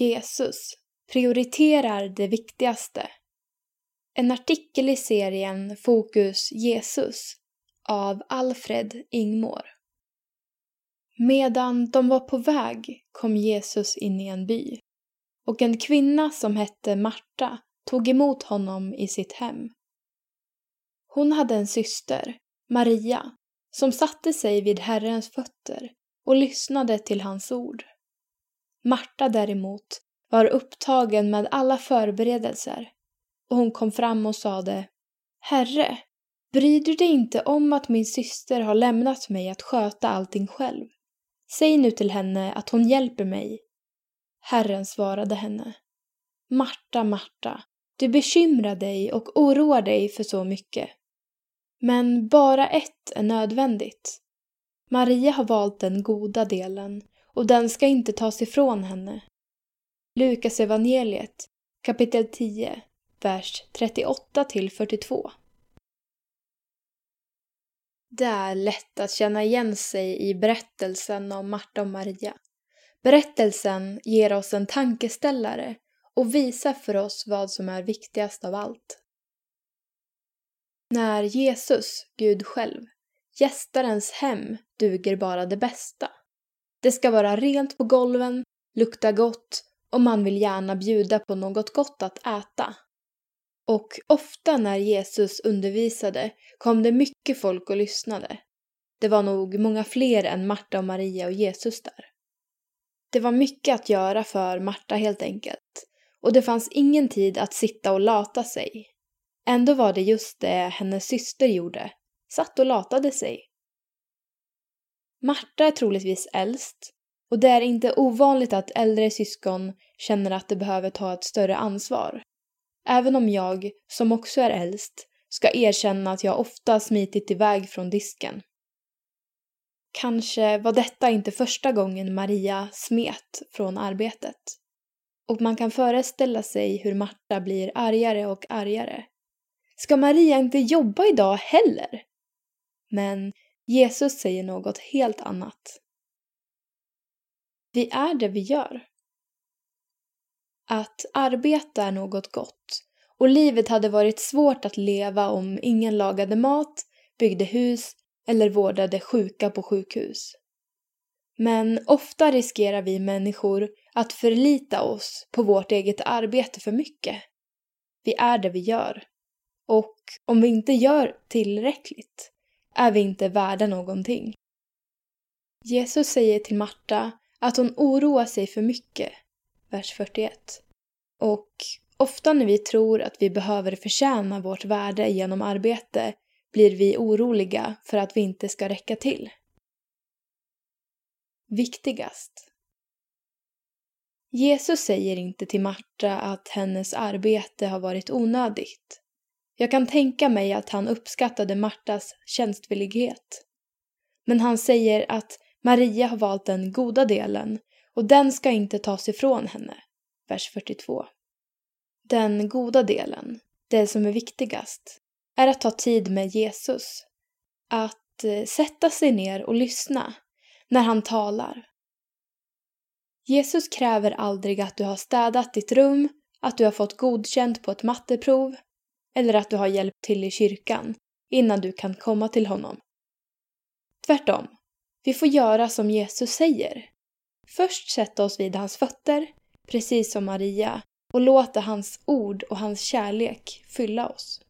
Jesus prioriterar det viktigaste. En artikel i serien Fokus Jesus av Alfred Ingmår. Medan de var på väg kom Jesus in i en by och en kvinna som hette Marta tog emot honom i sitt hem. Hon hade en syster, Maria, som satte sig vid Herrens fötter och lyssnade till hans ord. Marta däremot var upptagen med alla förberedelser och hon kom fram och sade Herre, bryr du dig inte om att min syster har lämnat mig att sköta allting själv? Säg nu till henne att hon hjälper mig. Herren svarade henne Marta, Marta, du bekymrar dig och oroar dig för så mycket. Men bara ett är nödvändigt. Maria har valt den goda delen och den ska inte tas ifrån henne. Lukas evangeliet kapitel 10, vers 38 till 42. Det är lätt att känna igen sig i berättelsen om Marta och Maria. Berättelsen ger oss en tankeställare och visar för oss vad som är viktigast av allt. När Jesus, Gud själv, gästar ens hem duger bara det bästa. Det ska vara rent på golven, lukta gott och man vill gärna bjuda på något gott att äta. Och ofta när Jesus undervisade kom det mycket folk och lyssnade. Det var nog många fler än Marta och Maria och Jesus där. Det var mycket att göra för Marta helt enkelt. Och det fanns ingen tid att sitta och lata sig. Ändå var det just det hennes syster gjorde. Satt och latade sig. Marta är troligtvis äldst och det är inte ovanligt att äldre syskon känner att de behöver ta ett större ansvar. Även om jag, som också är äldst, ska erkänna att jag ofta smitit iväg från disken. Kanske var detta inte första gången Maria smet från arbetet. Och man kan föreställa sig hur Marta blir argare och argare. Ska Maria inte jobba idag heller? Men Jesus säger något helt annat. Vi är det vi gör. Att arbeta är något gott och livet hade varit svårt att leva om ingen lagade mat, byggde hus eller vårdade sjuka på sjukhus. Men ofta riskerar vi människor att förlita oss på vårt eget arbete för mycket. Vi är det vi gör. Och om vi inte gör tillräckligt är vi inte värda någonting. Jesus säger till Marta att hon oroar sig för mycket, vers 41. Och ofta när vi tror att vi behöver förtjäna vårt värde genom arbete blir vi oroliga för att vi inte ska räcka till. Viktigast. Jesus säger inte till Marta att hennes arbete har varit onödigt. Jag kan tänka mig att han uppskattade Martas tjänstvillighet. Men han säger att Maria har valt den goda delen och den ska inte tas ifrån henne. Vers 42. Den goda delen, det som är viktigast, är att ta tid med Jesus. Att eh, sätta sig ner och lyssna när han talar. Jesus kräver aldrig att du har städat ditt rum, att du har fått godkänt på ett matteprov eller att du har hjälpt till i kyrkan innan du kan komma till honom. Tvärtom, vi får göra som Jesus säger. Först sätta oss vid hans fötter, precis som Maria, och låta hans ord och hans kärlek fylla oss.